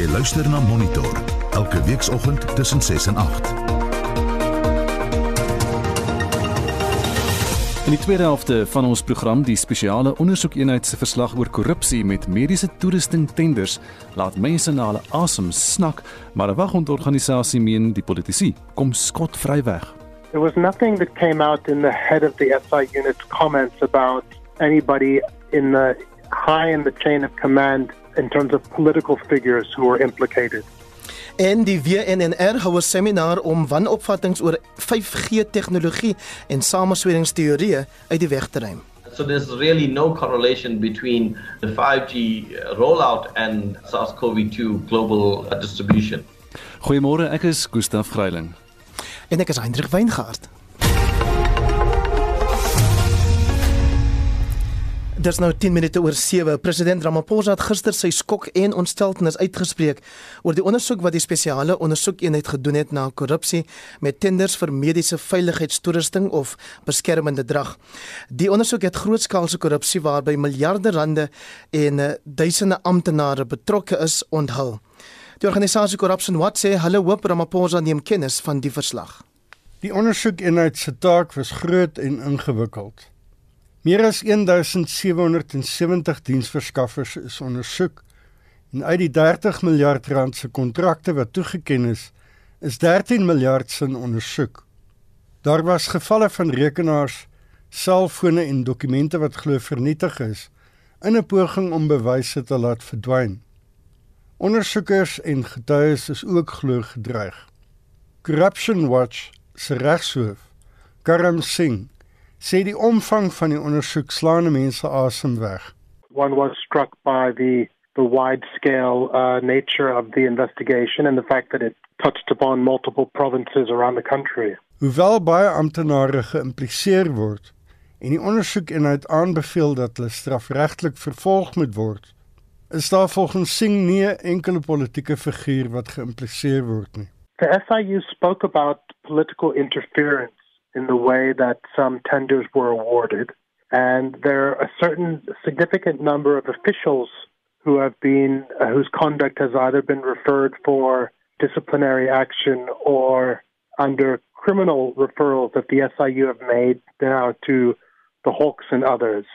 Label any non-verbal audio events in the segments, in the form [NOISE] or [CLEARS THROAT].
Jy luister na Monitor elke weekoggend tussen 6 en 8. In die tweede helfte van ons program, die spesiale ondersoekeenheid se verslag oor korrupsie met mediese toerusting tenders, laat mense na hulle asem snak, maar 'n wagondorganisasie meen die politici kom skotvry weg. There was nothing that came out in the head of the SI unit's comments about anybody in the high in the chain of command in terms of political figures who were implicated. En die WNNR hou 'n seminar om wanopvattinge oor 5G tegnologie en samesweringsteorieë uit die weg te ruim. So there's really no correlation between the 5G rollout and SARS-CoV-2 global distribution. Goeiemôre, ek is Gustaf Greiling. En ek is Hendrik Weingart. Dis nou 10 minute oor 7. President Ramaphosa het gister sy skok en ontsteltenis uitgespreek oor die ondersoek wat die spesiale ondersoekeenheid gedoen het na korrupsie met tenders vir mediese veiligheidstoerusting of beskermende drag. Die ondersoek het grootskaalse korrupsie waarby miljarde rande en uh, duisende amptenare betrokke is onthul. Die organisasie Corruption Watch sê hulle hoop Ramaphosa neem kennis van die verslag. Die ondersoekeenheid se taak was groot en ingewikkeld. Meer as 1770 diensverskaffers is ondersoek en uit die 30 miljard rand se kontrakte wat toegeken is, is 13 miljard sin ondersoek. Daar was gevalle van rekenaars, selfone en dokumente wat glo vernietig is in 'n poging om bewyse te laat verdwyn. Ondersoekers en getuies is ook glo gedreig. Corruption Watch se regshoof, Karam Singh, sê die omvang van die ondersoek slaan mense asem weg. One was struck by the the wide scale uh, nature of the investigation and the fact that it touched upon multiple provinces around the country. Hoewel baie amptenare geïmpliseer word en die ondersoekeenheid aanbeveel dat hulle strafregtelik vervolg moet word, is daar volgens Singh nie 'n enkele politieke figuur wat geïmpliseer word nie. The SIU spoke about political interference in the way that some tenders were awarded. And there are a certain significant number of officials who have been, uh, whose conduct has either been referred for disciplinary action or under criminal referrals that the SIU have made now to the Hawks and others.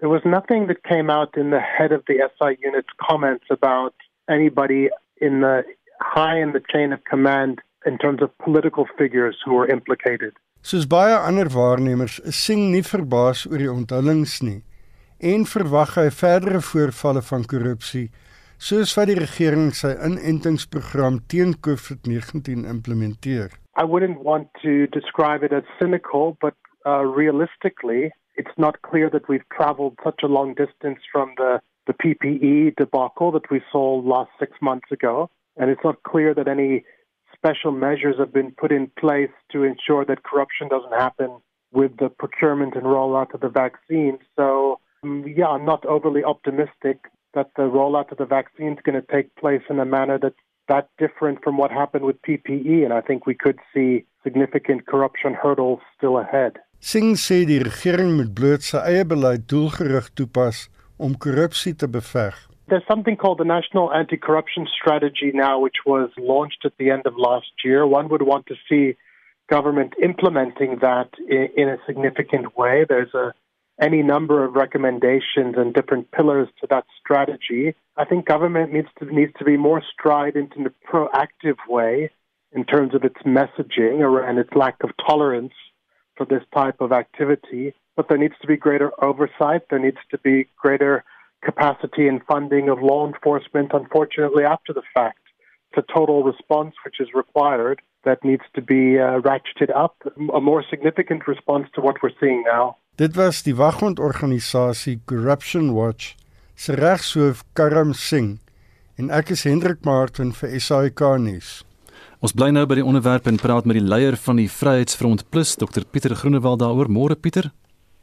There was nothing that came out in the head of the SI unit's comments about anybody in the high in the chain of command in terms of political figures who were implicated. Soos baie ander waarnemers is Singh nie verbaas oor die onthullings nie en verwag hy verdere voorvalle van korrupsie soos wat die regering sy inentingsprogram teen COVID-19 implementeer. I wouldn't want to describe it as cynical but uh, realistically it's not clear that we've traveled such a long distance from the the PPE debacle that we saw last 6 months ago and it's not clear that any special measures have been put in place to ensure that corruption doesn't happen with the procurement and rollout of the vaccine. So, um, yeah, I'm not overly optimistic that the rollout of the vaccine is going to take place in a manner that's that different from what happened with PPE. And I think we could see significant corruption hurdles still ahead. Singh sê die regering moet bloot beleid doelgerig toepas om korrupsie te beveg. There's something called the National Anti Corruption Strategy now, which was launched at the end of last year. One would want to see government implementing that in, a significant way. There's a any number of recommendations and different pillars to that strategy. I think government needs to needs to be more strident in a proactive way in terms of its messaging and its lack of tolerance for this type of activity. But there needs to be greater oversight. There needs to be greater capacity and funding of law enforcement, unfortunately, after the fact. It's a total response which is required that needs to be uh, ratcheted up, a more significant response to what we're seeing now. Dit was die wagondorganisasie Corruption Watch se regshoof Karam Singh en ek is Hendrik Martin vir SAK nuus. Ons bly nou by die onderwerp en praat met die leier van die Vryheidsfront Plus, Dr Pieter Groenewald daaroor. Môre Pieter.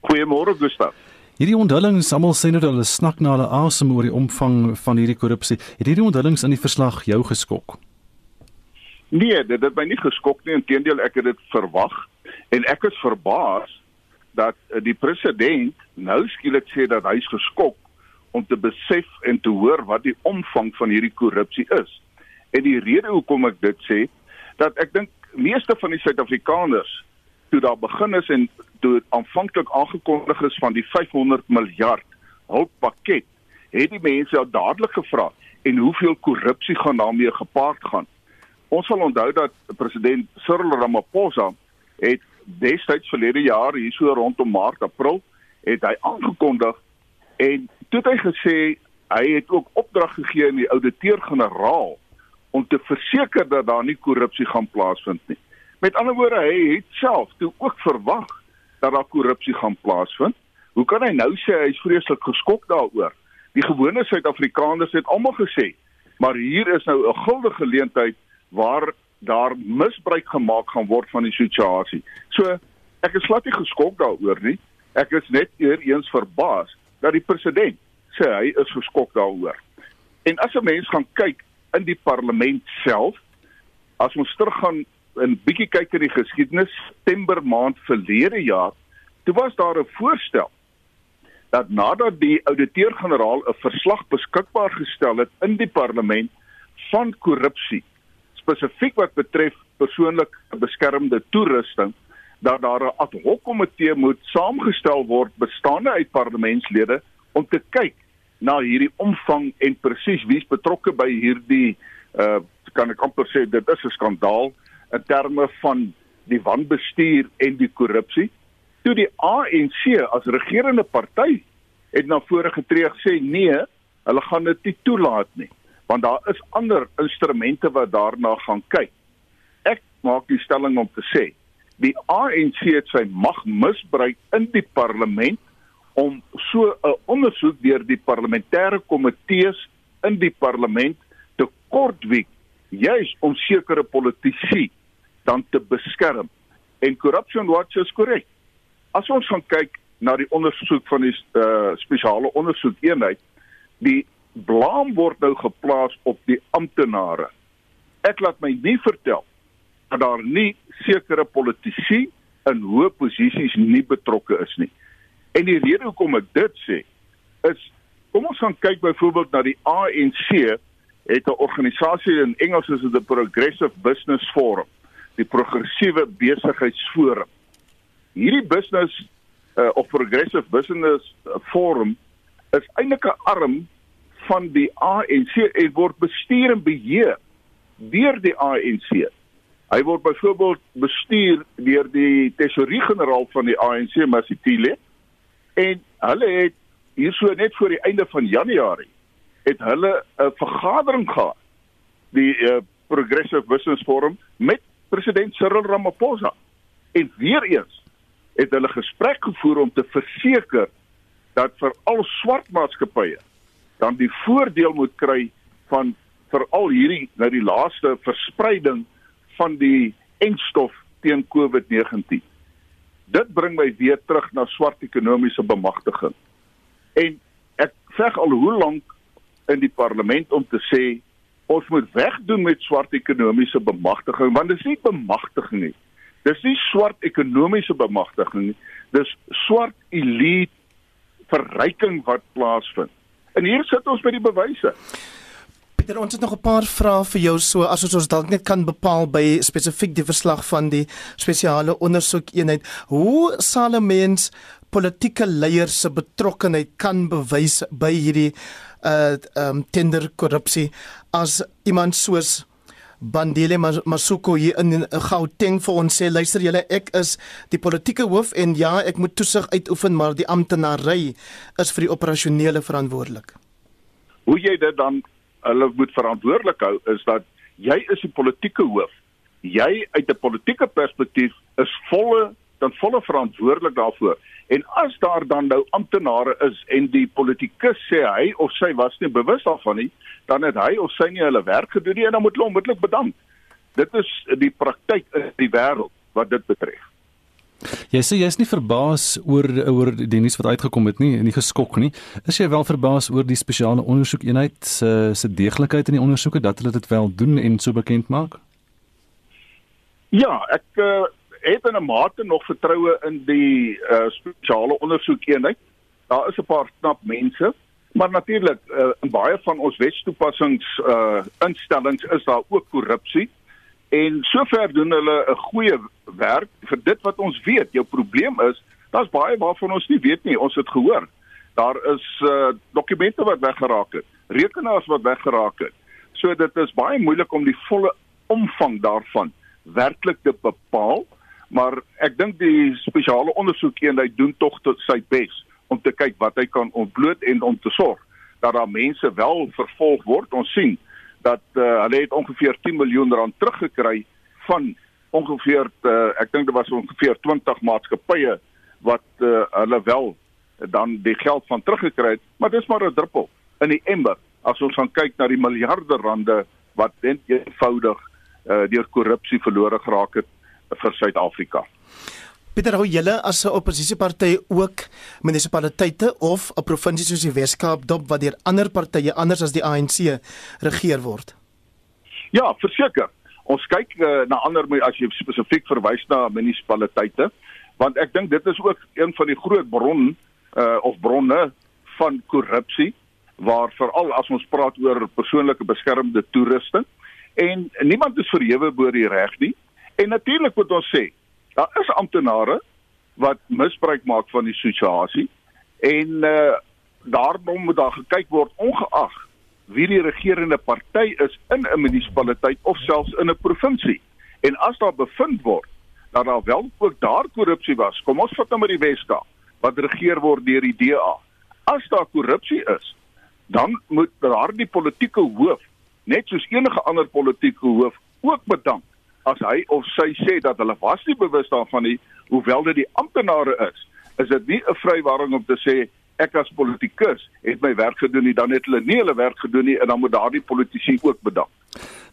Goeiemôre Gustaf. Hierdie onthullings, almal sê nou dat hulle snak na hulle asem oor die omvang van hierdie korrupsie. Het hierdie onthullings in die verslag jou geskok? Nee, dit het my nie geskok nie, inteendeel ek het dit verwag en ek is verbaas dat eh, die president nou skielik sê dat hy's geskok om te besef en te hoor wat die omvang van hierdie korrupsie is. En die rede hoekom ek dit sê, dat ek dink meeste van die Suid-Afrikaners toe daar begin is en toe aanvanklik aangekondig is van die 500 miljard hulppakket, het die mense al dadelik gevra en hoeveel korrupsie gaan daarmee gepaard gaan. Ons sal onthou dat president Cyril Ramaphosa het destyds verlede jaar hier so rondom Maart April het hy aangekondig en toe het hy gesê hy het ook opdrag gegee aan die ouditeur-generaal om te verseker dat daar nie korrupsie gaan plaasvind nie. Met ander woorde, hy het self toe ook verwag dat daar korrupsie gaan plaasvind. Hoe kan hy nou sê hy is vreeslik geskok daaroor? Die gewone Suid-Afrikaners het almal gesê, maar hier is nou 'n guldige geleentheid waar daar misbruik gemaak gaan word van die situasie. So ek is glad nie geskok daaroor nie. Ek is net eers verbaas dat die president sê hy is geskok daaroor. En as 'n mens gaan kyk in die parlement self, as ons teruggaan en bietjie kyk in die geskiedenis, September maand verlede jaar, toe was daar 'n voorstel dat nadat die ouditeur-generaal 'n verslag beskikbaar gestel het in die parlement van korrupsie spesifiek wat betref persoonlik beskermde toerusting dat daar 'n ad hoc komitee moet saamgestel word bestaande uit parlementslede om te kyk na hierdie omvang en presies wie's betrokke by hierdie uh kan ek amper sê dit is 'n skandaal in terme van die wanbestuur en die korrupsie. Toe die ANC as regerende party het na vore getree gesê nee, hulle gaan dit nie toelaat nie want daar is ander instrumente wat daarna gaan kyk. Ek maak die stelling om te sê die ANC het sy mag misbruik in die parlement om so 'n ondersoek deur die parlementêre komitees in die parlement te kortwiek juis om sekere politici dan te beskerm. En Corruption Watch is korrek. As ons gaan kyk na die ondersoek van die uh, spesiale ondersoekeenheid, die blame word nou geplaas op die amptenare. Ek laat my nie vertel dat daar nie sekere politici in hoë posisies nie betrokke is nie. En die rede hoekom ek dit sê is kom ons gaan kyk byvoorbeeld na die ANC het 'n organisasie in Engels is dit the Progressive Business Forum, die progressiewe besigheidsforum. Hierdie business uh, of Progressive Business Forum is eintlik 'n arm van die ANC en word bestuur en beheer deur die ANC. Hy word byvoorbeeld bestuur deur die tesourier-generaal van die ANC, Masitile. En hulle het hierso net voor die einde van Januarie het hulle 'n vergadering gehad die uh, Progressive Business Forum met president Cyril Ramaphosa. En weer eens het hulle gesprek gevoer om te verseker dat vir al swart maatskappye dan die voordeel moet kry van veral hierdie nou die laaste verspreiding van die enstof teen COVID-19. Dit bring my weer terug na swart ekonomiese bemagtiging. En ek veg al hoe lank in die parlement om te sê ons moet wegdoen met swart ekonomiese bemagtiging want dit is nie bemagtiging nie. Dis nie swart ekonomiese bemagtiging nie. Dis swart elite verryking wat plaasvind. En hier sit ons met die bewyse. Pieter, ons het nog 'n paar vrae vir jou so as ons ons dalk net kan bepaal by spesifiek die verslag van die spesiale ondersoekeenheid. Hoe sal 'n mens politieke leiers se betrokkeheid kan bewys by hierdie uh um tender korrupsie as iemand soos Bandile Masuko hier in Gauteng vir ons sê luister julle ek is die politieke hoof en ja ek moet toesig uitoefen maar die amptenary is vir die operasionele verantwoordelik. Hoe jy dit dan hulle moet verantwoordelik hou is dat jy is die politieke hoof. Jy uit 'n politieke perspektief is volle dan volle verantwoordelik daarvoor. En as daar dan nou amptenare is en die politikus sê hy of sy was nie bewus daarvan nie, dan het hy of sy nie hulle werk gedoen nie en dan moet hulle onmiddellik bedank. Dit is die praktyk in die wêreld wat dit betref. Jy sê jy is nie verbaas oor oor die nuus wat uitgekom het nie en nie geskok nie. Is jy wel verbaas oor die spesiale ondersoekeenheid se se deeglikheid in die ondersoeke dat hulle dit wel doen en so bekend maak? Ja, ek uh, het in 'n mate nog vertroue in die uh, spesiale ondersoekeenheid. Daar is 'n paar knap mense Maar natuurlik uh, in baie van ons wetstoepassings uh instellings is daar ook korrupsie en sover doen hulle 'n goeie werk vir dit wat ons weet. Jou probleem is daar's baie waarvan ons nie weet nie. Ons het gehoor daar is uh dokumente wat weggeraak het, rekenaars wat weggeraak het. So dit is baie moeilik om die volle omvang daarvan werklik te bepaal, maar ek dink die spesiale ondersoekeenheid doen tog tot sy bes om te kyk wat hy kan ontbloot en om te sorg dat daar mense wel vervolg word. Ons sien dat uh, hulle het ongeveer 10 miljoen rand teruggekry van ongeveer uh, ek dink dit was ongeveer 20 maatskappye wat uh, hulle wel dan die geld van teruggekry het, maar dis maar 'n druppel in die emmer as ons gaan kyk na die miljarde rande wat net eenvoudig uh, deur korrupsie verlore geraak het vir Suid-Afrika. Pieter, hoe julle as 'n oppositieparty ook munisipaliteite of 'n provinsie soos die Wes-Kaap dop wat deur ander partye anders as die ANC regeer word? Ja, verseker. Ons kyk uh, na ander as jy spesifiek verwys na munisipaliteite, want ek dink dit is ook een van die groot bron uh, of bronne van korrupsie waar veral as ons praat oor persoonlike beskermde toerusting en niemand is verhewe bo die reg nie. En natuurlik moet ons sê, daar is amptenare wat misbruik maak van die situasie en uh daarom moet daar gekyk word ongeag wie die regerende party is in 'n munisipaliteit of selfs in 'n provinsie. En as daar bevind word dat daar wel ook daar korrupsie was, kom ons vat nou maar die Weskaap wat regeer word deur die DA. As daar korrupsie is, dan moet daardie politieke hoof net soos enige ander politieke hoof ook bedank as hy of sy sê dat hulle was nie bewus daarvan nie, hoewel dit die amptenare is, is dit nie 'n vrywaring om te sê ek as politikus het my werk gedoen nie, dan het hulle nie hulle werk gedoen nie en dan moet daardie politici ook bedank.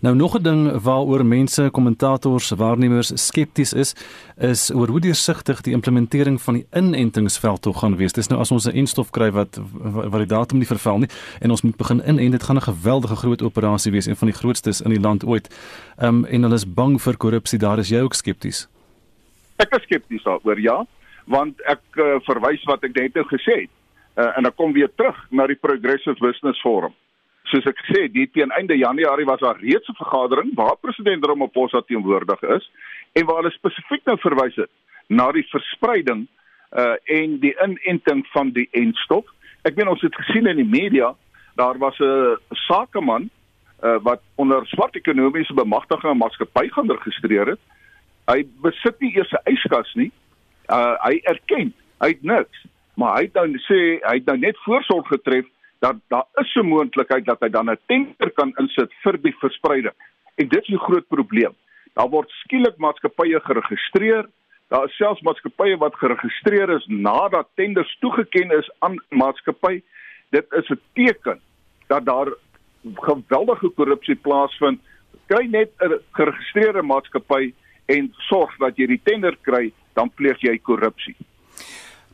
Nou nog 'n ding waaroor mense, kommentators, waarnemers skepties is, is oor hoe deursigtig die implementering van die inentingsveld tog gaan wees. Dis nou as ons 'n enstof kry wat wat die datum nie verval nie en ons moet begin inent, dit gaan 'n geweldige groot operasie wees, een van die grootstes in die land ooit. Ehm um, en hulle is bang vir korrupsie. Daar is jy ook skepties. Ek is skepties daaroor, ja, want ek uh, verwys wat ek net nou gesê het. Uh, en ek kom weer terug na die Progressive Business Forum soos ek sê, die teen einde Januarie was daar reeds 'n vergadering waar president Ramaphosa teenwoordig is en waar hulle spesifiek nou verwys het na die verspreiding uh en die inenting van die enstof. Ek meen ons het gesien in die media, daar was 'n sakeman uh wat onder swart ekonomiese bemagtiging 'n maatskappy gaan registreer het. Hy besit nie eers 'n yskas nie. Uh hy erken, hy het niks, maar hy het dan sê hy het nou net voorsorg getref dat daar is 'n moontlikheid dat hy dan 'n tender kan insit vir die verspreiding. En dit is 'n groot probleem. Daar word skielik maatskappye geregistreer. Daar is selfs maatskappye wat geregistreer is nadat tenders toegeken is aan maatskappy. Dit is 'n teken dat daar geweldige korrupsie plaasvind. Kry net 'n geregistreerde maatskappy en sorg dat jy die tender kry, dan pleeg jy korrupsie.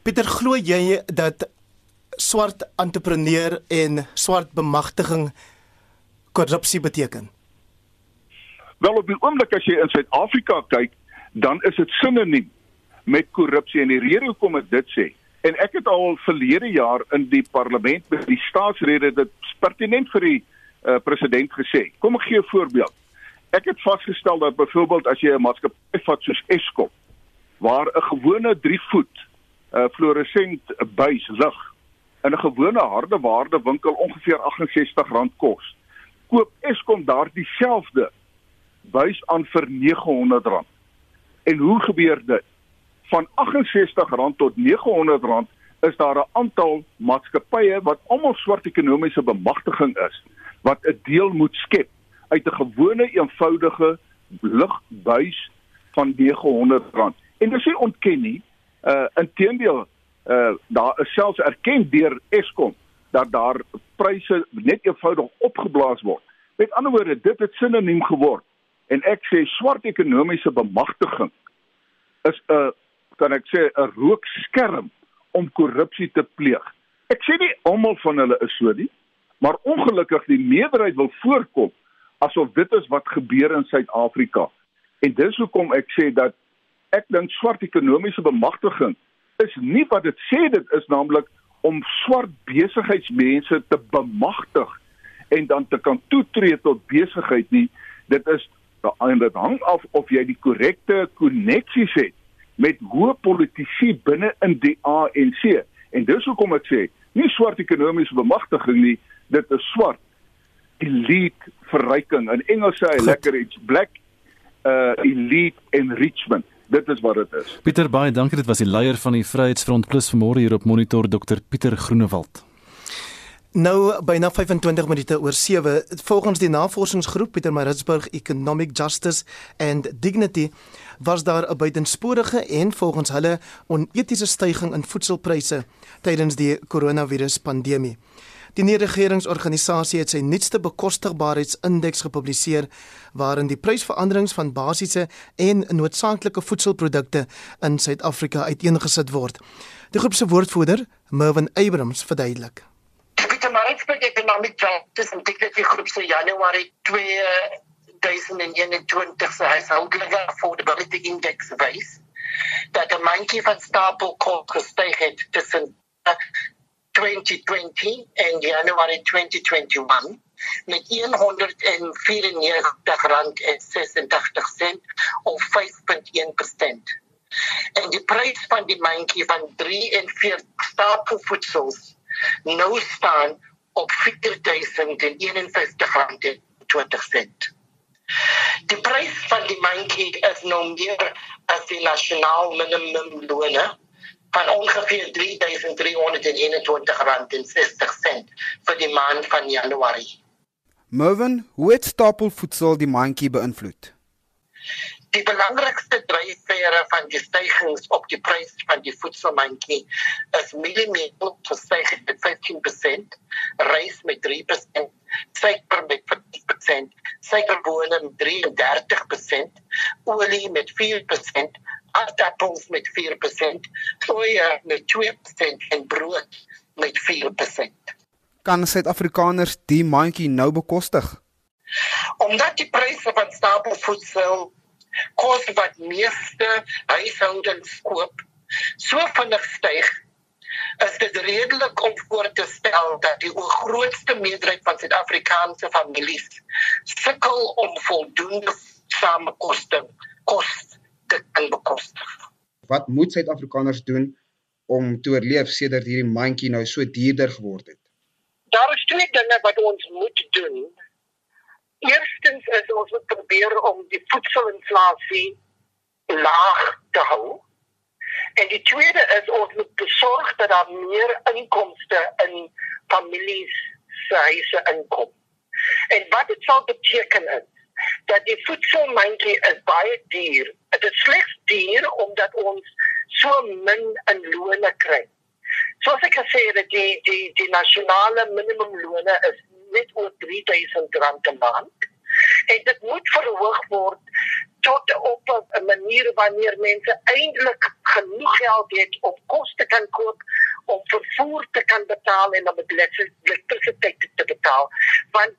Pieter, glo jy dat swart entrepreneur en swart bemagtiging korrupsie beteken? Wel op die oomblik as jy in Suid-Afrika kyk, dan is dit sinoniem met korrupsie en die rede hoekom ek dit sê. En ek het al verlede jaar in die parlement met die staatsrede dit pertinent vir die uh, president gesê. Kom ek gee 'n voorbeeld. Ek het vasgestel dat byvoorbeeld as jy 'n maatskappy vat soos Eskom waar 'n gewone 3 voet uh, fluoresent buis lig in 'n gewone harde waarde winkel ongeveer R68 kos, koop Eskom daardie selfde buis aan vir R900. En hoe gebeur dit? Van R68 tot R900 is daar 'n aantal maatskappye wat almal swart ekonomiese bemagtiging is wat 'n deel moet skep uit 'n gewone eenvoudige ligbuis van R900. En dis nie ontken nie. Uh inteendeel uh daar is selfs erken deur Eskom dat daar pryse net eenvoudig opgeblaas word. Met ander woorde, dit het sinoniem geword. En ek sê swart ekonomiese bemagtiging is 'n kan ek sê 'n rookskerm om korrupsie te pleeg. Ek sê nie almal van hulle is so nie, maar ongelukkig die meerderheid wil voorkom asof dit is wat gebeur in Suid-Afrika. En dis hoekom ek sê dat ek dink swart ekonomiese bemagtiging is nie wat dit sê dit is naamlik om swart besigheidsmense te bemagtig en dan te kan toetree tot besigheid nie. Dit is en dit hang af of jy die korrekte koneksies het met hoë politici binne in die ANC. En dis hoekom ek sê, nie swart ekonomiese bemagtiging nie, dit is swart elite verryking. In Engels sê hy lekker iets black uh elite enrichment. Dit is wat dit is. Pieter baie dankie. Dit was die leier van die Vryheidsfront Plus vanmôre hier op Monitor Dr Pieter Groenewald. Nou byna 25 minute oor 7 volgens die navorsingsgroep Pieter Maritzburg Economic Justice and Dignity was daar 'n buitensporige en volgens hulle onetiese stygings in voedselpryse tydens die koronavirus pandemie. Die nie-regeringsorganisasie het sy nuutste bekostigbaarheidsindeks gepubliseer waarin die prysveranderings van basiese en noodsaaklike voedselprodukte in Suid-Afrika uiteengesit word. Die groep se woordvoerder, Mervin Abrams, verduidelik. Die Maritzburg Economic Justice and Dignity Groep se Januarie 2021 se huishoudelike affordability index wys dat 'n mandjie van stapelkos gestyg het tussen 2020 en January 2021 met 194 rand en 86 sent of 5.1%. En die prys van die mandjie van 43 stapelvoedsels nou staan op 4051 rand en 20 sent. Die prys van die mandjie is nou meer as die nasionaal minimumloon van ongeveer 3321 rand en 60 sent vir die maand van Januarie. Mervin, hoe het stapelvoedsel die mandjie beïnvloed? Die belangrikste dryfvere van die stygings op die prys van die voedselmandjie is mieliemeel gestyg met 15%, rys met 3%, suiker met 50%, suikerbone met 33%, olie met 4%, aardappels met 4%, soja met 2% en brood met 4%. Kan Suid-Afrikaners die mandjie nou bekostig? Omdat die pryse van stapelvoedsel kos wat meeste huishoudings koop so vinnig styg, is dit redelik om voor te stel dat die grootste meerderheid van Suid-Afrikaanse families sukkel om voldoende samekoste kos te kan bekostig. Wat moet Suid-Afrikaners doen om te oorleef sedert hierdie mandjie nou so duurder geword het? Daar is twee dinge wat ons moet doen. Eerstens is ons moet probeer om die voedselinflasie laag te hou. En die tweede is ons moet sorg dat daar meer inkomste in families se huise inkom. En wat dit sal beteken is dat die voedselmandjie is baie duur. Dit is slegs duur omdat ons so min in lone kry. Soos ek gesê het, die die die nasionale minimumlone is net oor R3000 'n maand. En dit moet verhoog word tot op 'n manier wanneer mense eintlik genoeg geld het om kos te kan koop, om vervoer te kan betaal en om elektrisiteit te betaal. Want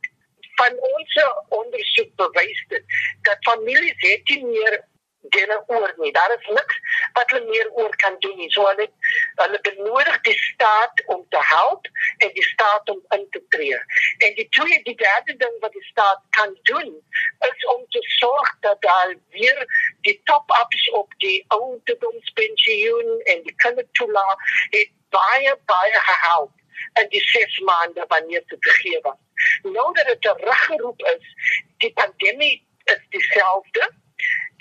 van ons ondersoek bewys dit dat families het nie meer dinge oor nie. Daar is niks wat hulle meer oor kan doen nie. So hulle hulle benodig die staat om te help en die staat om in te tree. En die tweede die derde ding wat die staat kan doen is om te sorg dat daar weer die top-ups op die ouderdomspensioen en die kindertoela het baie baie gehelp en die ses maande wanneer dit gegee was. Nou dat dit teruggeroep is, die pandemie is dieselfde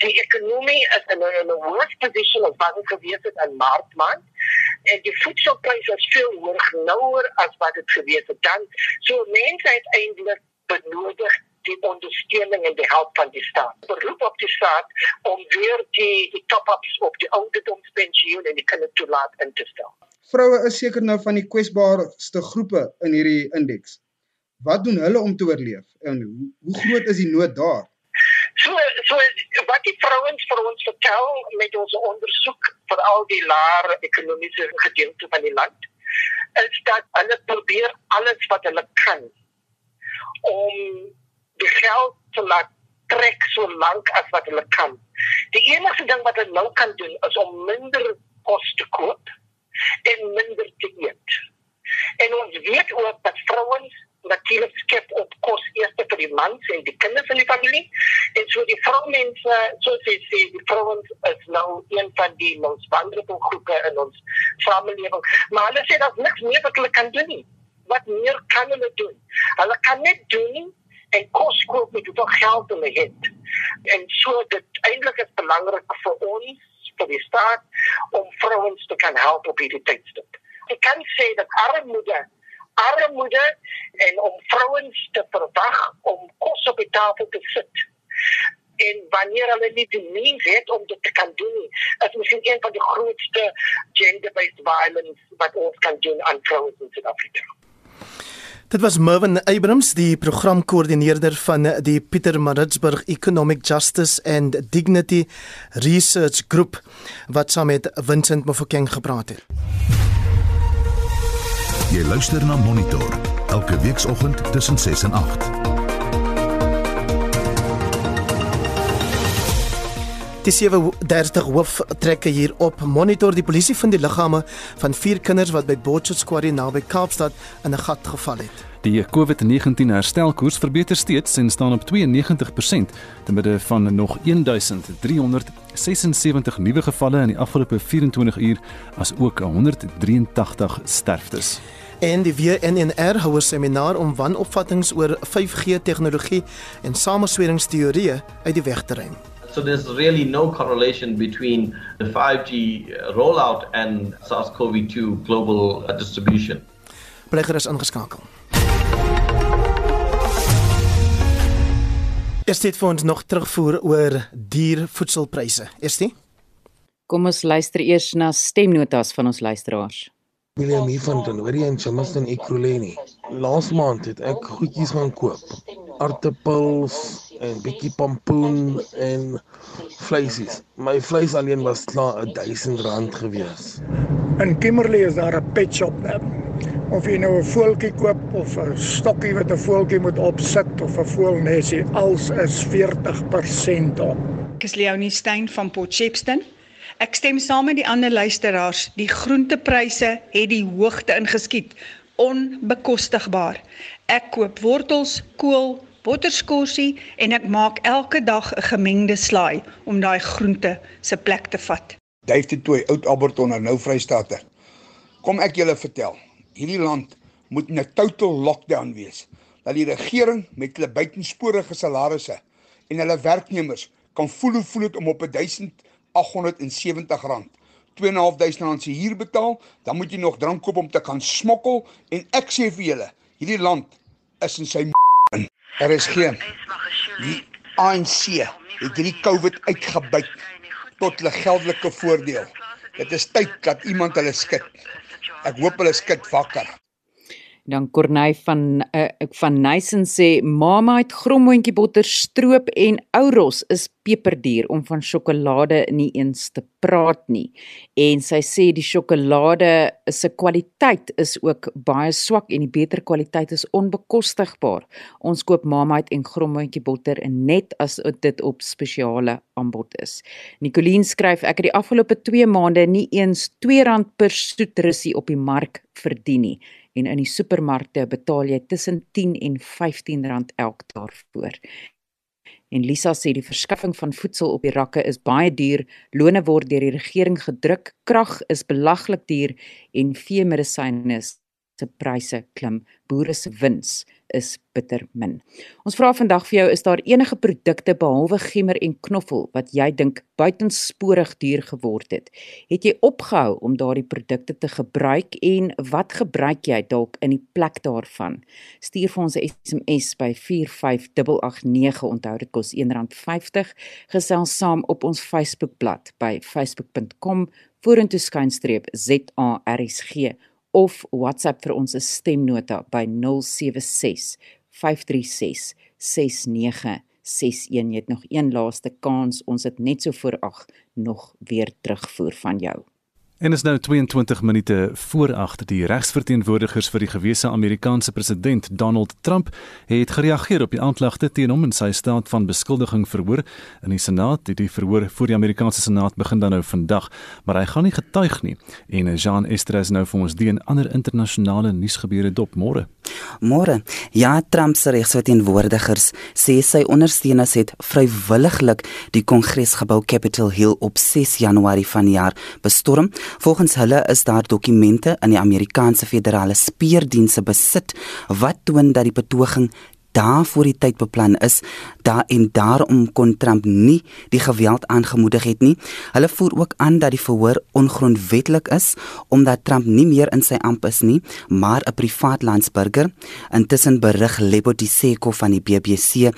die ekonomie is in 'n worse position as wat dit gewees het in Maart maand en die voedselpryse is veel hoër nouer as wat dit gewees het dan so mense uiteindelik benodig die ondersteuning en die hulp van die staat. Beroep op die staat om weer die die top-ups op die ouderdomspensioen en die kindertoelaat in te stel. Vroue is seker nou van die kwesbaarste groepe in hierdie indeks. Wat doen hulle om te oorleef en hoe, groot is die nood daar? So so wat die vrouens vir ons vertel met ons ondersoek vir al die laer ekonomiese gedeelte van die land is dat hulle probeer alles wat hulle kan om die geld te laat trek so lank as wat hulle kan. Die enigste ding wat hulle nou kan doen is om minder kos te koop en minder te eet. En ons weet ook dat vrouens natuurlik skep op kos eers vir die mans en die kinders in die familie. En so die vroumense, soos jy sê, die vrouens is nou een van die ons vulnerable groepe in ons samelewing. Maar hulle sê dat niks meer wat hulle kan doen nie. Wat meer kan hulle doen? Hulle kan net doen en kos koop met hoeveel geld hulle het. En so dit eintlik is belangrik vir ons vir die staat om vrouens te kan help op hierdie tydstip. Ek kan sê dat armoede armoede en om vrouens te verwag om kos op die tafel te sit. En wanneer hulle nie die means het om dit te kan doen, is miskien een van die grootste gender-based violence wat ons kan doen aan vrouens in Suid-Afrika. Dit was Mervin Abrams, die programkoördineerder van die Pieter Maritzburg Economic Justice and Dignity Research Group wat saam met Vincent Mofokeng gepraat het. Jy luister na Monitor elke weekoggend tussen 6 en 8. Die 37 hooftrekke hier op Monitor die polisie vind die liggame van vier kinders wat by Botchet Quarry naby Kaapstad in 'n gat geval het. Die COVID-19 herstelkoers verbeter steeds en staan op 92% te midde van nog 1376 nuwe gevalle in die afgelope 24 uur as ook 183 sterftes. En die WNNR hou 'n seminaar om wanopvattinge oor 5G tegnologie en samesweringsteorieë uit die weg te ruim. So there's really no correlation between the 5G rollout and SARS-CoV-2 global uh, distribution. Bly gerus ingeskakel. Is dit vir ons nog terugvoer oor diervoedselpryse? Is dit? Kom ons luister eers na stemnotas van ons luisteraars. William hier van Denverie en Chamaston Ekurhuleni. Laas maand het ek goedjies gaan koop. Aartappels en bietjie pompoen en vleisies. My vleis alleen was klaar R1000 gewees. In Kimberley is daar 'n pet shop daar of jy nou 'n voeltjie koop of 'n stokkie wat 'n voeltjie moet opsit of 'n voelnesie, als is 40% op. Ek is Leonie Stein van Potchefstroom. Ek stem saam met die ander luisteraars, die groentepryse het die hoogte ingeskiet, onbekostigbaar. Ek koop wortels, kool, botterskorsie en ek maak elke dag 'n gemengde slaai om daai groente se plek te vat. Duif dit toe oud Alberton nou Vrystaat. Kom ek julle vertel hierdie land moet 'n total lockdown wees. Dat die regering met hulle buitensporige salarisse en hulle werknemers kan voel hoe voel dit om op 1870 rand 2.500 rand se huur betaal, dan moet jy nog drank koop om te kan smokkel en ek sê vir julle, hierdie land is in sy in. Er is geen die ANC het hierdie COVID uitgebuit tot hulle geldelike voordeel. Dit is tyd dat iemand hulle skud. Ek hoop hulle skit wakker. Dan Corneil van uh, van Nysen sê Marmite grommoontjie botter stroop en Ouros is peperduur om van sjokolade nie eens te praat nie. En sy sê die sjokolade se kwaliteit is ook baie swak en die beter kwaliteit is onbekostigbaar. Ons koop Marmite en grommoontjie botter net as dit op spesiale aanbod is. Nicoline skryf ek het die afgelope 2 maande nie eens R2 per soetrussie op die mark verdien nie en in die supermarkte betaal jy tussen 10 en 15 rand elk daarvoor. En Lisa sê die verskaffing van voedsel op die rakke is baie duur, lone word deur die regering gedruk, krag is belaglik duur en veemedisyne se pryse klim. Boere se wins is bitter min. Ons vra vandag vir jou, is daar enige produkte behalwe gemmer en knoffel wat jy dink buitensporig duur geword het? Het jy opgehou om daardie produkte te gebruik en wat gebruik jy dalk in die plek daarvan? Stuur vir ons 'n SMS by 45889. Onthou dit kos R1.50. Gesels saam op ons Facebookblad by facebook.com vorentoe skynstreep ZARSG of WhatsApp vir ons stemnota by 076 536 6961. Jy het nog een laaste kans. Ons het net so voor 8 nog weer terugvoer van jou. En is nou 22 minute voor 8 die regsverteenwoordigers vir die gewese Amerikaanse president Donald Trump het gereageer op die aanklagte teen hom in sy staat van beskuldiging verhoor in die Senaat. Die verhoor voor die Amerikaanse Senaat begin dan nou vandag, maar hy gaan nie getuig nie. En Jean Estres nou vir ons die en ander internasionale nuusgebeure dop môre. Môre. Ja, Trump se regsverteenwoordigers sê sy ondersteuners het vrywilliglik die Kongresgebou Capitol Hill op 6 Januarie vanjaar bestorm Volgens hulle is daar dokumente in die Amerikaanse federale speurdienste besit wat toon dat die betoging daar voor die tyd beplan is daar en daarom kon Trump nie die geweld aangemoedig het nie. Hulle voer ook aan dat die verhoor ongrondwettig is omdat Trump nie meer in sy amp is nie, maar 'n privaat landsburger. Intussen berig Seco van die BBC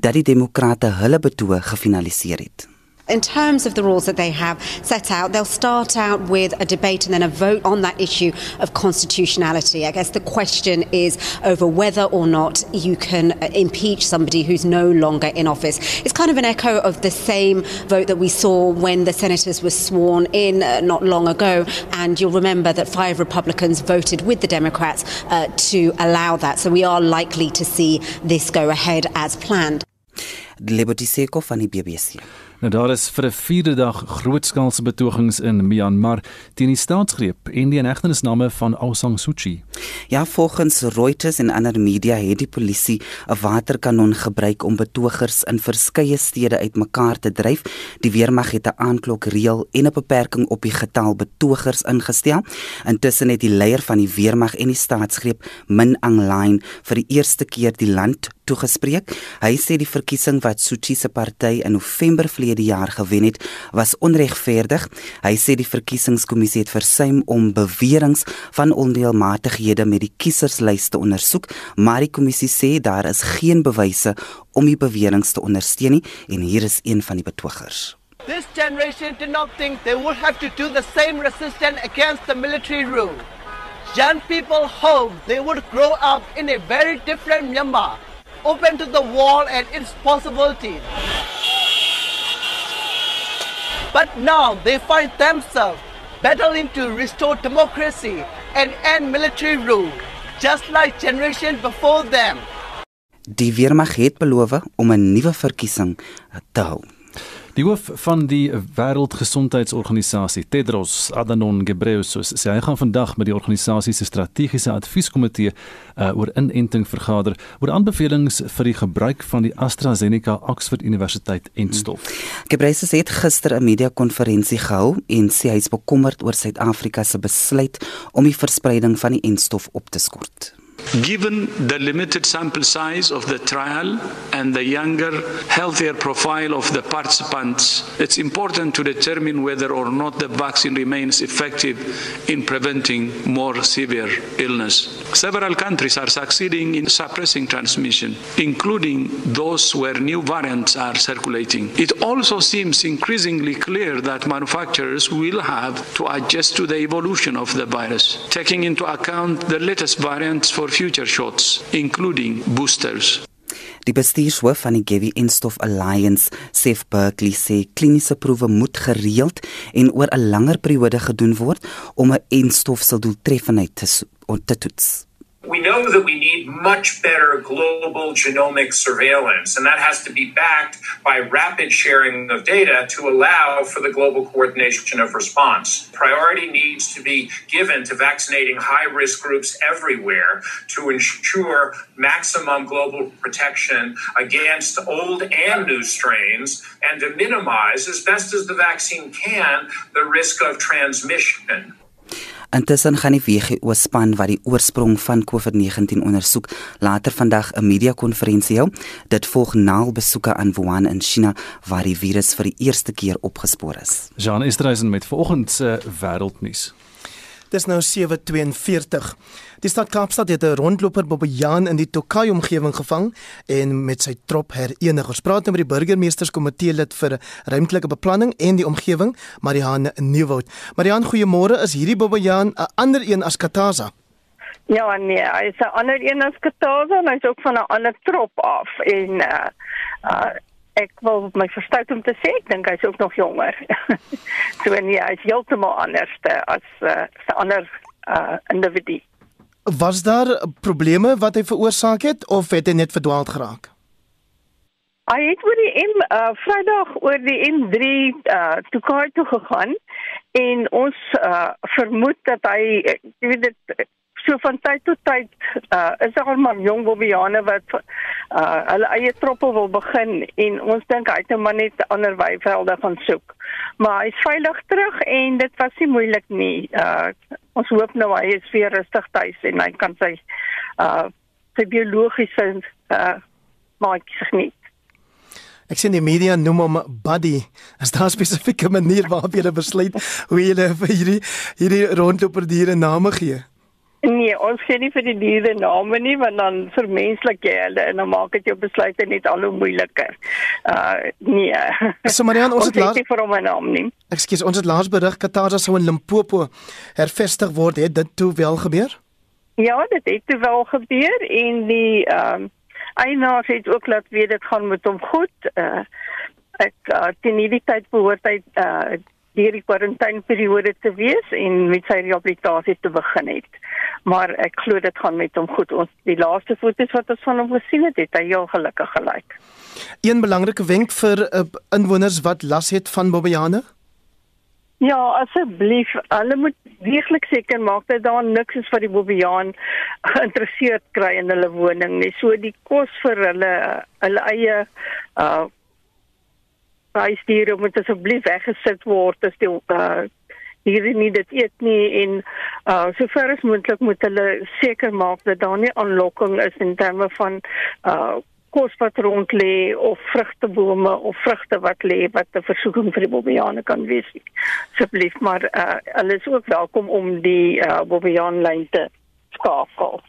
dat die demokrate hulle betoog gefinaliseer het. In terms of the rules that they have set out, they'll start out with a debate and then a vote on that issue of constitutionality. I guess the question is over whether or not you can uh, impeach somebody who's no longer in office. It's kind of an echo of the same vote that we saw when the senators were sworn in uh, not long ago. And you'll remember that five Republicans voted with the Democrats uh, to allow that. So we are likely to see this go ahead as planned. Liberty Seco van die BBC. Nou daar is vir 'n vierde dag grootskaalse betogings in Myanmar teen die staatsgreep en die inhegtenisname van Aung San Suu Kyi. Ja, volgens Reuters en ander media het die polisie 'n waterkanon gebruik om betogers in verskeie stede uitmekaar te dryf. Die weermag het 'n aanklokreël en 'n beperking op die getal betogers ingestel. Intussen het die leier van die weermag en die staatsgreep, Min Aung Hlaing, vir die eerste keer die land toegespreek. Hy sê die verkiesing wat Suu Kyi se party in November verlede jaar gewen het, was onregverdig. Hy sê die verkiesingskommissie het versuim om beweringe van ondeelmatighede met die kieserslyste te ondersoek, maar die kommissie sê daar is geen bewyse om die beweringe te ondersteun nie en hier is een van die betogers. This generation did not think they would have to do the same resistance against the military rule. Young people hoped they would grow up in a very different Myanmar, open to the world and its possibilities. But now they find themselves battling to restore democracy and end military rule, just like generations before them. Die weermag het beloof om 'n nuwe verkiesing te hou. Die hoof van die Wêreldgesondheidsorganisasie, Tedros Adhanom Ghebreyesus, sê hy gaan vandag met die organisasie se strategiese advieskomitee uh, oor inenting vergader oor aanbevelings vir die gebruik van die AstraZeneca Oxford Universiteit enstof. Ghebreyesus het gister 'n media-konferensie gehou en sê hy is bekommerd oor Suid-Afrika se besluit om die verspreiding van die enstof op te skort. Given the limited sample size of the trial and the younger, healthier profile of the participants, it's important to determine whether or not the vaccine remains effective in preventing more severe illness. Several countries are succeeding in suppressing transmission, including those where new variants are circulating. It also seems increasingly clear that manufacturers will have to adjust to the evolution of the virus, taking into account the latest variants for future shots, including boosters. Die bestuurshoof van die Gewie Enstof Alliance, Sef Berkeley, sê kliniese proewe moet gereeld en oor 'n langer periode gedoen word om 'n enstof se doeltreffendheid te, te toets. We know that we need much better global genomic surveillance, and that has to be backed by rapid sharing of data to allow for the global coordination of response. Priority needs to be given to vaccinating high risk groups everywhere to ensure maximum global protection against old and new strains and to minimize, as best as the vaccine can, the risk of transmission. Intussen gaan die WHO span wat die oorsprong van COVID-19 ondersoek later vandag 'n media-konferensie hou. Dit volg na besoeke aan Wuhan in China waar die virus vir die eerste keer opgespoor is. Jean Estreisen met vanoggend se wêreldnuus. Dis nou 7:42. Die stad Kaapstad het 'n rondloper Bobbejaan in die Tokai omgewing gevang en met sy trop herenig. Ons praat nou met die burgemeesterskomitee lid vir ruimtelike beplanning en die omgewing, Marianne Nieuwoud. Marianne, goeiemôre. Is hierdie Bobbejaan 'n ander een as Kataza? Ja, nee, hy is 'n ander een as Kataza, hy's ook van 'n ander trop af en uh, uh ek wil my verstout om te sê, ek dink hy's ook nog jonger. [LAUGHS] so nee, hy's heeltemal anders as 'n uh, ander uh, individu. Was daar probleme wat hy veroorsaak het of het hy net verdwaald geraak? Hy het oor die M uh Vrydag oor die M3 uh toe kaart toe gegaan en ons uh vermoed dat hy jy weet dit so van tyd tot tyd uh is daar maar jong bobiane wat uh hulle eie troppe wil begin en ons dink hy het nou maar net ander weivelde gaan soek. Maar hy's veilig terug en dit was nie moeilik nie. Uh ons hoop nou hy is weer rustig tuis en hy kan sy uh sy biologiese uh maatjies geniet. Ek sien die media noem hom Buddy. Is daar 'n [LAUGHS] spesifieke manier waarop jy besluit hoe jy vir hierdie hierdie rondloper diere name gee? Nee, ons gee nie vir die diere name nie want dan vermenslik jy hulle en dan maak dit jou besluite net al hoe moeiliker. Uh nee. [LAUGHS] So Marian, ons, ons het laas vir hom 'n naam nie. Ekskuus, ons het laas berig Qatar sou in Limpopo hervestig word. Het dit toe wel gebeur? Ja, dit het toe wel gebeur en die ehm um, eienaar het ook laat weet dit gaan met hom goed. Uh ek uh, teen hierdie tyd behoort hy uh deur die kwarantyneperiode te wees en met sy rehabilitasie te begin het. Maar ek glo dit gaan met hom goed. Ons die laaste foto's wat ons van hom gesien het, het hy heel gelukkig gelyk. Een belangrike wenk vir uh, inwoners wat las het van Bobbejane? Ja, asseblief, hulle moet deeglik seker maak dat daar niks is wat die Bobbejaan geïnteresseerd kry in hulle woning nie. So die kos vir hulle hulle eie uh huisdiere moet asseblief weggesit word as die uh hierdie nie dit eet nie en uh sover as moontlik moet hulle seker maak dat daar nie aanlokking is in terme van uh kos wat rond lê of vrugtebome of vrugte wat lê wat 'n versoeking vir die bobbejane kan wees. Asseblief maar uh hulle is ook welkom om die uh bobbejaan lyn te skakel.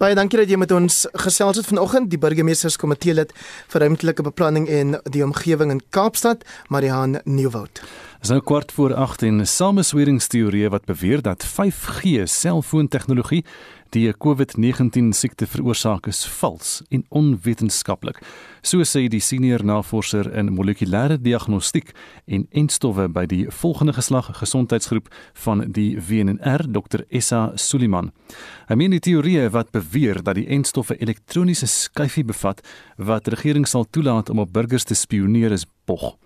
Baie dankie dat jy met ons gesels het vanoggend, die burgemeesterskomitee lid vir ruimtelike beplanning en die omgewing in Kaapstad, Marihan Nieuwoud. Dis nou kwart voor 8 en samesweringsteorieë wat beweer dat 5G selfoontegnologie die COVID-19 siekte veroorsaak is vals en onwetenskaplik. So sê die senior navorser in molekulêre diagnostiek en entstowwe by die volgende geslag gesondheidsgroep van die WNR, Dr. Essa Suliman. Hy meen die teorie wat beweer dat die entstowwe elektroniese skyfie bevat wat regering sal toelaat om op burgers te spioneer is bog.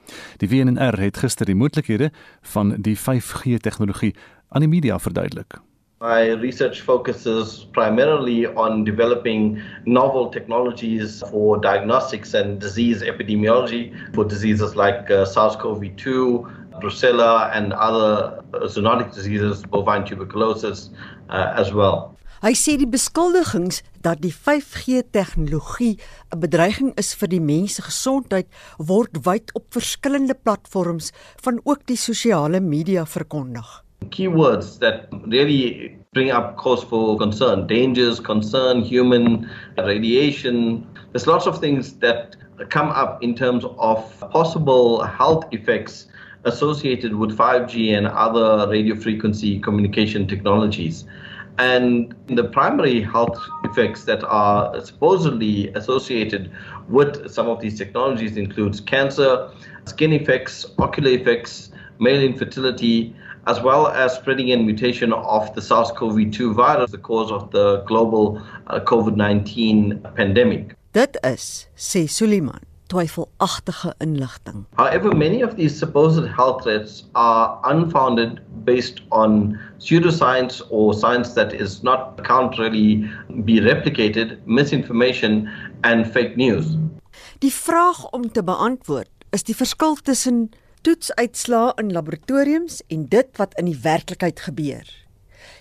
Die WNR het gister die moontlikhede van die 5G tegnologie aan die media verduidelik. My research focuses primarily on developing novel technologies for diagnostics and disease epidemiology for diseases like uh, SARS CoV 2, brucella, and other uh, zoonotic diseases, bovine tuberculosis, uh, as well. Hy sê die beskuldigings dat die 5G tegnologie 'n bedreiging is vir die mens se gesondheid word wyd op verskillende platforms van ook die sosiale media verkondig. keywords that really bring up cause for concern dangers concern human radiation there's lots of things that come up in terms of possible health effects associated with 5G and other radio frequency communication technologies. And the primary health effects that are supposedly associated with some of these technologies includes cancer, skin effects, ocular effects, male infertility, as well as spreading and mutation of the SARS-CoV-2 virus, the cause of the global uh, COVID-19 pandemic. Dit is, sê Suliman, twyfelagtige inligting. However, many of these supposed health threats are unfounded based on pseudoscience or science that is not can't really be replicated, misinformation and fake news. Die vraag om te beantwoord is die verskil tussen toetsuitslae in laboratoriums en dit wat in die werklikheid gebeur.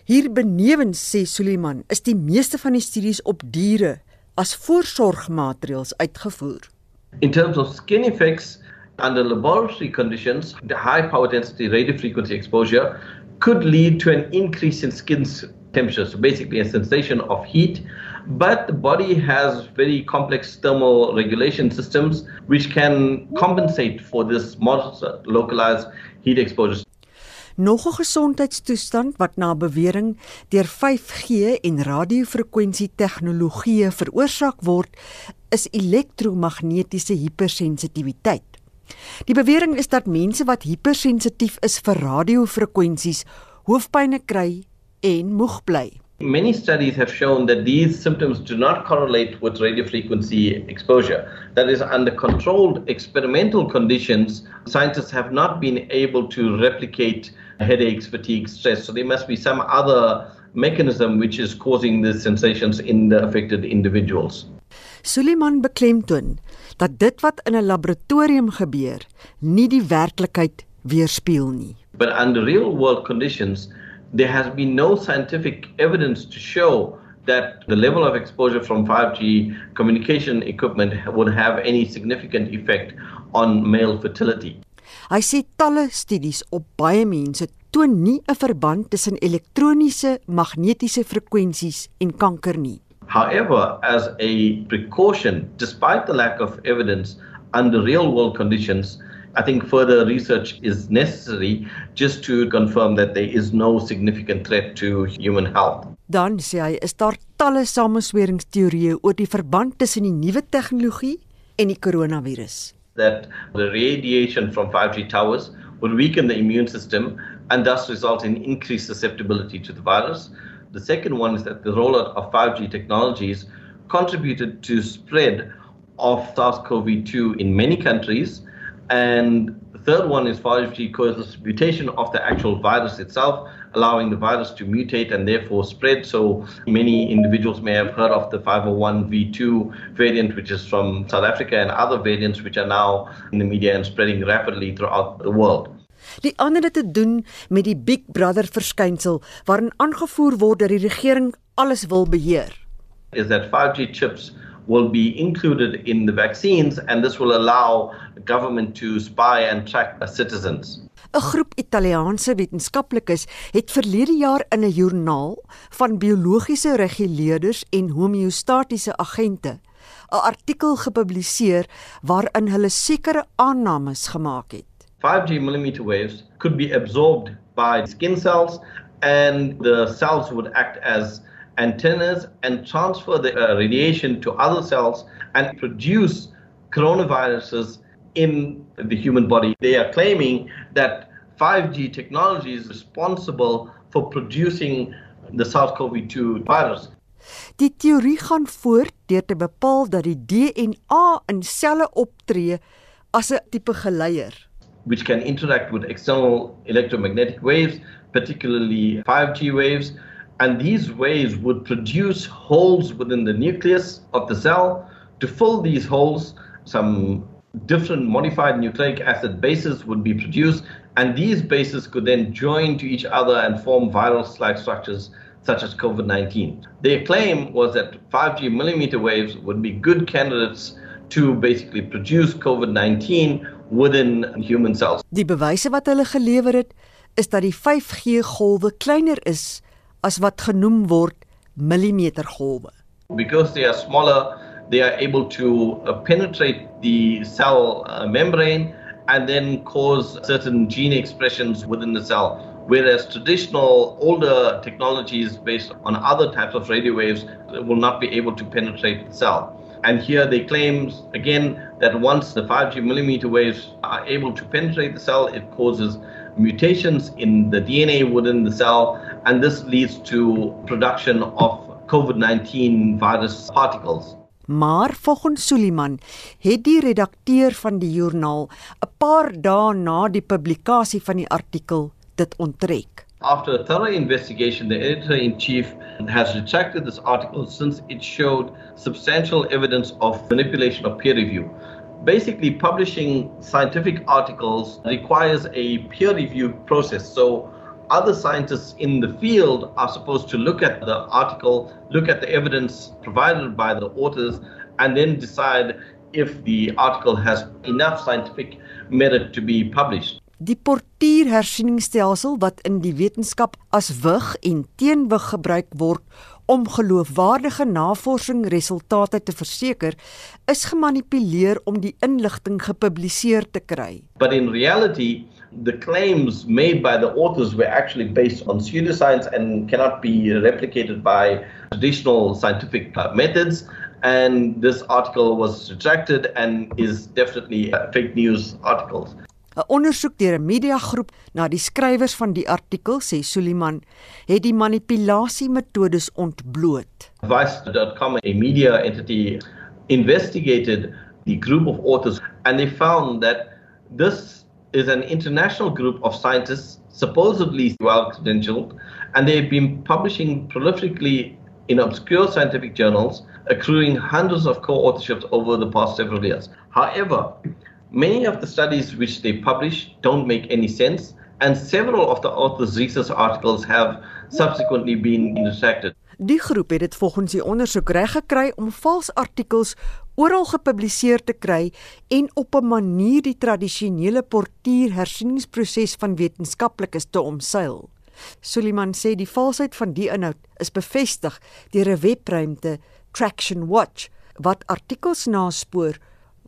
Hier benewens sê Suliman is die meeste van die studies op diere as voorsorgmaatreëls uitgevoer. In terms of skin effects under laboratory conditions, the high power density radio frequency exposure could lead to an increase in skin temperature, so basically a sensation of heat but the body has very complex thermal regulation systems which can compensate for this moderate localized heat exposure. Nog 'n gesondheidstoestand wat na bewering deur 5G en radiofrekwensie tegnologieë veroorsaak word, is elektromagnetiese hipersensitiwiteit. Die bewering is dat mense wat hipersensitief is vir radiofrekwensies hoofpynne kry en moeg bly. Many studies have shown that these symptoms do not correlate with radio frequency exposure. That is, under controlled experimental conditions, scientists have not been able to replicate headaches, fatigue, stress. So there must be some other mechanism which is causing the sensations in the affected individuals. Suliman beklemtoon dat dit wat in 'n laboratorium gebeur, nie die werklikheid weerspieël nie. But under real world conditions, there has been no scientific evidence to show that the level of exposure from 5G communication equipment would have any significant effect on male fertility. Hy sê talle studies op baie mense toon nie 'n verband tussen elektroniese magnetiese frekwensies en kanker nie. However, as a precaution, despite the lack of evidence under real world conditions, I think further research is necessary just to confirm that there is no significant threat to human health. Dan sê hy is daar talle samesweringsteorieë oor die verband tussen die nuwe tegnologie en die koronavirus. That the radiation from 5G towers would weaken the immune system and thus result in increased susceptibility to the virus. The second one is that the rollout of 5G technologies contributed to spread of SARS-CoV-2 in many countries and the third one is 5G causes mutation of the actual virus itself, allowing the virus to mutate and therefore spread. So many individuals may have heard of the 501v2 variant, which is from South Africa, and other variants which are now in the media and spreading rapidly throughout the world. Die ander te doen met die Big Brother verskynsel waarin aangevoer word dat die regering alles wil beheer. Is that 5G chips will be included in the vaccines and this will allow the government to spy and track the citizens. 'n Groep Italiaanse wetenskaplikes het verlede jaar in 'n joernaal van biologiese reguleerders en homeostatiese agente 'n artikel gepubliseer waarin hulle sekere aannames gemaak het. 5G millimeter waves could be absorbed by skin cells and the cells would act as antennas and transfer the uh, radiation to other cells and produce coronaviruses in the human body. They are claiming that 5G technology is responsible for producing the SARS-CoV-2 virus. Die teorie gaan voort deur te bepaal dat die DNA in selle optree as 'n tipe geleier which can interact with external electromagnetic waves, particularly 5G waves and these waves would produce holes within the nucleus of the cell. To fill these holes, some different modified nucleic acid bases would be produced, and these bases could then join to each other and form virus-like structures such as COVID-19. Their claim was that 5G millimeter waves would be good candidates to basically produce COVID-19 within human cells. Die bewyse wat hulle gelewer het, is dat die 5G golwe kleiner is as wat genoem word millimetergolwe. Because they are smaller, they are able to uh, penetrate the cell uh, membrane and then cause certain gene expressions within the cell. Whereas traditional older technologies based on other types of radio waves will not be able to penetrate the cell. And here they claim again that once the 5G millimeter waves are able to penetrate the cell, it causes mutations in the DNA within the cell, and this leads to production of COVID-19 virus particles. Maar volgens Suliman het die redakteur van die joernaal 'n paar dae na die publikasie van die artikel dit onttrek. After a thorough investigation, the editor in chief has retracted this article since it showed substantial evidence of manipulation of peer review. basically publishing scientific articles requires a peer review process. So other scientists in the field are supposed to look at the article, look at the evidence provided by the authors, and then decide if the article has enough scientific merit to be published. Die portierhersieningsstelsel wat in die wetenskap as wig en teenwig gebruik word om geloofwaardige navorsing resultate te verseker, is gemanipuleer om die inligting gepubliseer te kry. But in reality, the claims made by the authors were actually based on pseudoscience and cannot be replicated by traditional scientific methods. and this article was retracted and is definitely uh, fake news articles. 'n Ondersoek deur 'n mediagroep na die skrywers van die artikel, sê Suliman, het die manipulasieMetodes ontbloot. Vice.com, a media entity, investigated the group of authors and they found that this is an international group of scientists supposedly well credentialed and they've been publishing prolifically in obscure scientific journals, accruing hundreds of co authorships over the past several years. However, many of the studies which they publish don't make any sense, and several of the authors' research articles have subsequently been retracted. Die groep het dit volgens die ondersoek reg gekry om vals artikels oral gepubliseer te kry en op 'n manier die tradisionele portuier hersieningsproses van wetenskaplikes te omseil. Suliman sê die valsheid van die inhoud is bevestig deur 'n webruimte Traction Watch wat artikels naspoor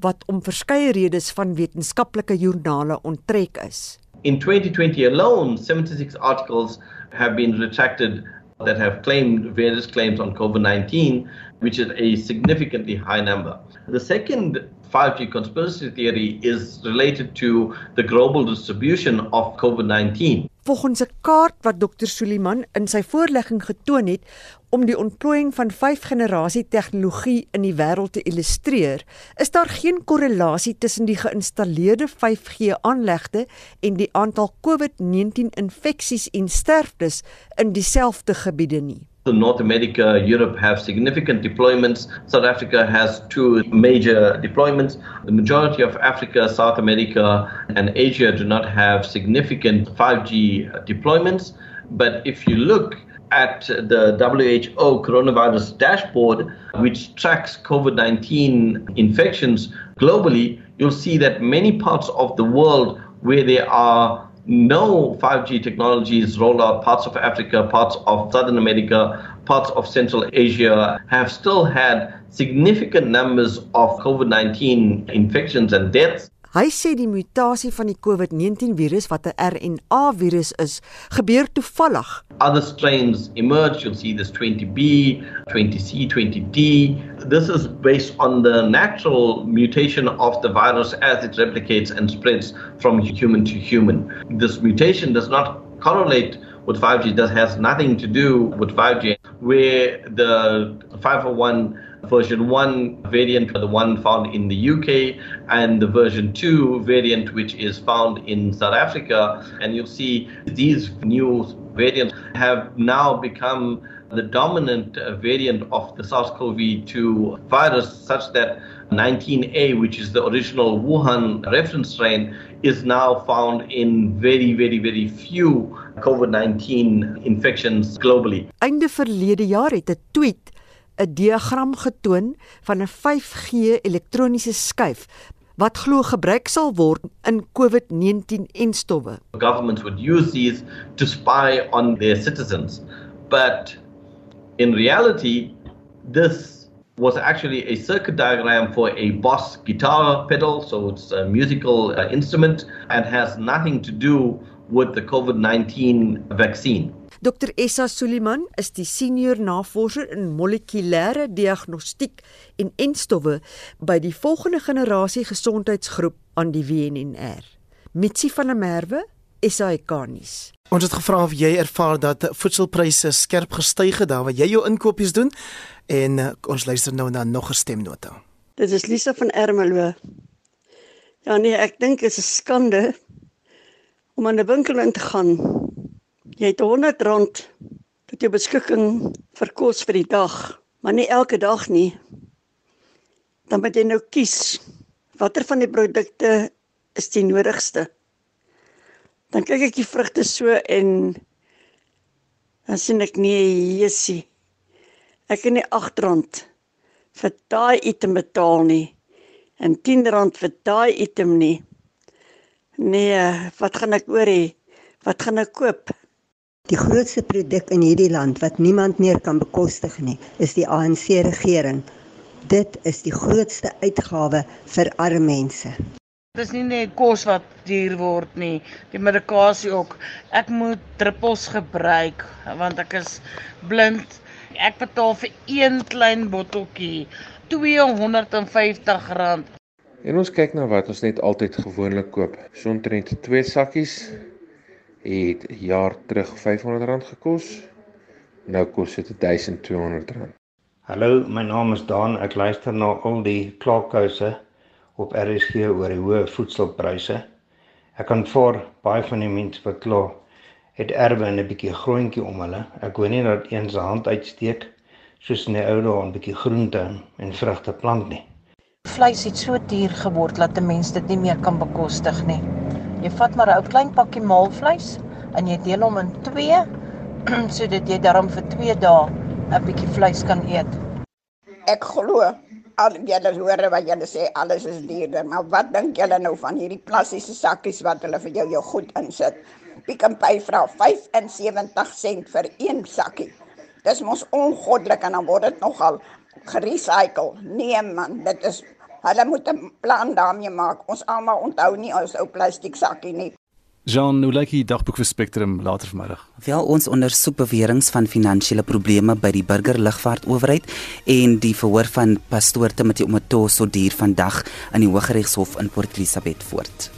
wat om verskeie redes van wetenskaplike joernale onttrek is. In 2020 alone, 76 articles have been retracted that have claimed various claims on COVID 19, which is a significantly high number. The second 5G conspiracy theory is related to the global distribution of COVID 19. Volgens 'n kaart wat Dr Suliman in sy voorlegging getoon het om die ontplooiing van 5-generasie tegnologie in die wêreld te illustreer, is daar geen korrelasie tussen die geïnstalleerde 5G-aanlegte en die aantal COVID-19 infeksies en sterftes in dieselfde gebiede nie. North America, Europe have significant deployments. South Africa has two major deployments. The majority of Africa, South America, and Asia do not have significant 5G deployments. But if you look at the WHO coronavirus dashboard, which tracks COVID 19 infections globally, you'll see that many parts of the world where there are no 5G technologies rolled out. Parts of Africa, parts of Southern America, parts of Central Asia have still had significant numbers of COVID 19 infections and deaths. Hy sê die mutasie van die COVID-19 virus wat 'n RNA virus is, gebeur toevallig. Other strains emerge, you'll see this 20B, 20C, 20D. This is based on the natural mutation of the virus as it replicates and spreads from human to human. This mutation does not correlate with 5G, that has nothing to do with 5G, where the 501 version 1 variant, the one found in the UK, and the version 2 variant, which is found in South Africa. And you'll see these new variants have now become the dominant variant of the SARS CoV 2 virus, such that 19A, which is the original Wuhan reference strain, is now found in very, very, very few COVID 19 infections globally. Einde verlede jaar het 'n tweet 'n diagram getoon van 'n 5G elektroniese skuif wat glo gebruik sal word in COVID-19 en stowwe. Governments would use these to spy on their citizens. But in reality, this was actually a circuit diagram for a Boss guitar pedal, so it's a musical uh, instrument and has nothing to do with the COVID 19 vaccine. Dr Essa Suliman is die senior navorser in molekulêre diagnostiek en enstowwe by die volgende generasie gesondheidsgroep aan die WNR. Mitsi van der Merwe, SAK-nuus. Ons het gevra of jy ervaar dat voedselpryse skerp gestyg het daar waar jy jou inkopies doen en uh, ons luister nou na nog 'n stemnota. Dit is Lisa van Ermelo. Ja nee, ek dink dit is 'n skande om aan 'n winkel in te gaan Jy het 100 rand tot jou beskikking vir kos vir die dag, maar nie elke dag nie. Dan moet jy nou kies watter van die produkte is die nodigste. Dan kyk ek die vrugte so en dan sien ek nee, Jesusie. Ek kan nie 8 rand vir daai item betaal nie en 10 rand vir daai item nie. Nee, wat gaan ek oor hê? Wat gaan ek koop? Die grootste produk in hierdie land wat niemand meer kan bekostig nie, is die ANC regering. Dit is die grootste uitgawe vir arme mense. Dit is nie net kos wat duur word nie, die medikasie ook. Ek moet druppels gebruik want ek is blind. Ek betaal vir een klein botteltjie R250. En ons kyk na wat ons net altyd gewoonlik koop. So omtrent twee sakkies het jaar terug R500 gekos. Nou kos dit R1200. Hallo, my naam is Dan. Ek luister na al die klaarkouse op RSG oor die hoë voedselpryse. Ek kan voor baie van die mense verkla het erwe 'n bietjie groontjie om hulle. Ek wou nie dat een se hand uitsteek soos in die ou dae 'n bietjie groente en vrugte plant nie. Vleis het so duur geword dat 'n mens dit nie meer kan bekostig nie. Jy vat maar 'n ou klein pakkie maalvleis en jy deel hom in 2 [CLEARS THROAT] sodat jy daarom vir 2 dae 'n bietjie vleis kan eet. Ek glo al julle hoor wat julle sê alles is duurder, maar wat dink julle nou van hierdie plastiese sakkies wat hulle vir jou jou goed insit? Pick n Pay vra 75 sent vir een sakkie. Dis mos ongoddelik en dan word dit nogal gerecycle. Nee man, dit is hulle moet 'n plan daarmee maak. Ons almal onthou nie ons ou plastiek sakkie nie. Jean, hoe lyk die dagboek vir Spectrum later vanmiddag? Wel ons ondersoek beweringe van finansiële probleme by die burgerlugvaartowerheid en die verhoor van pastoor Timothy Omotoso duur vandag in die Hooggeregshof in Port Elizabeth voort.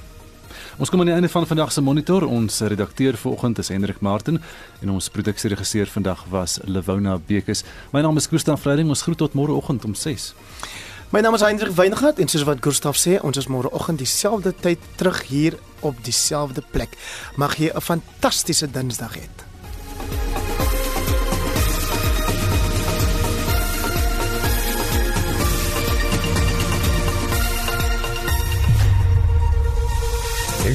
Ons kom aan die einde van vandag se monitor. Ons redakteur vanoggend is Hendrik Martin en ons produksieregisseur vandag was Lewona Bekes. My naam is Koos van Vreiding. Ons groet tot môreoggend om 6. My naam is Hendrik Weingart en soos wat Gustaf sê, ons is môreoggend dieselfde tyd terug hier op dieselfde plek. Mag jy 'n fantastiese Dinsdag hê.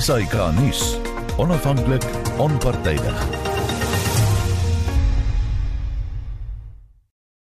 SAK nuus. Onafhanklik, onpartydig.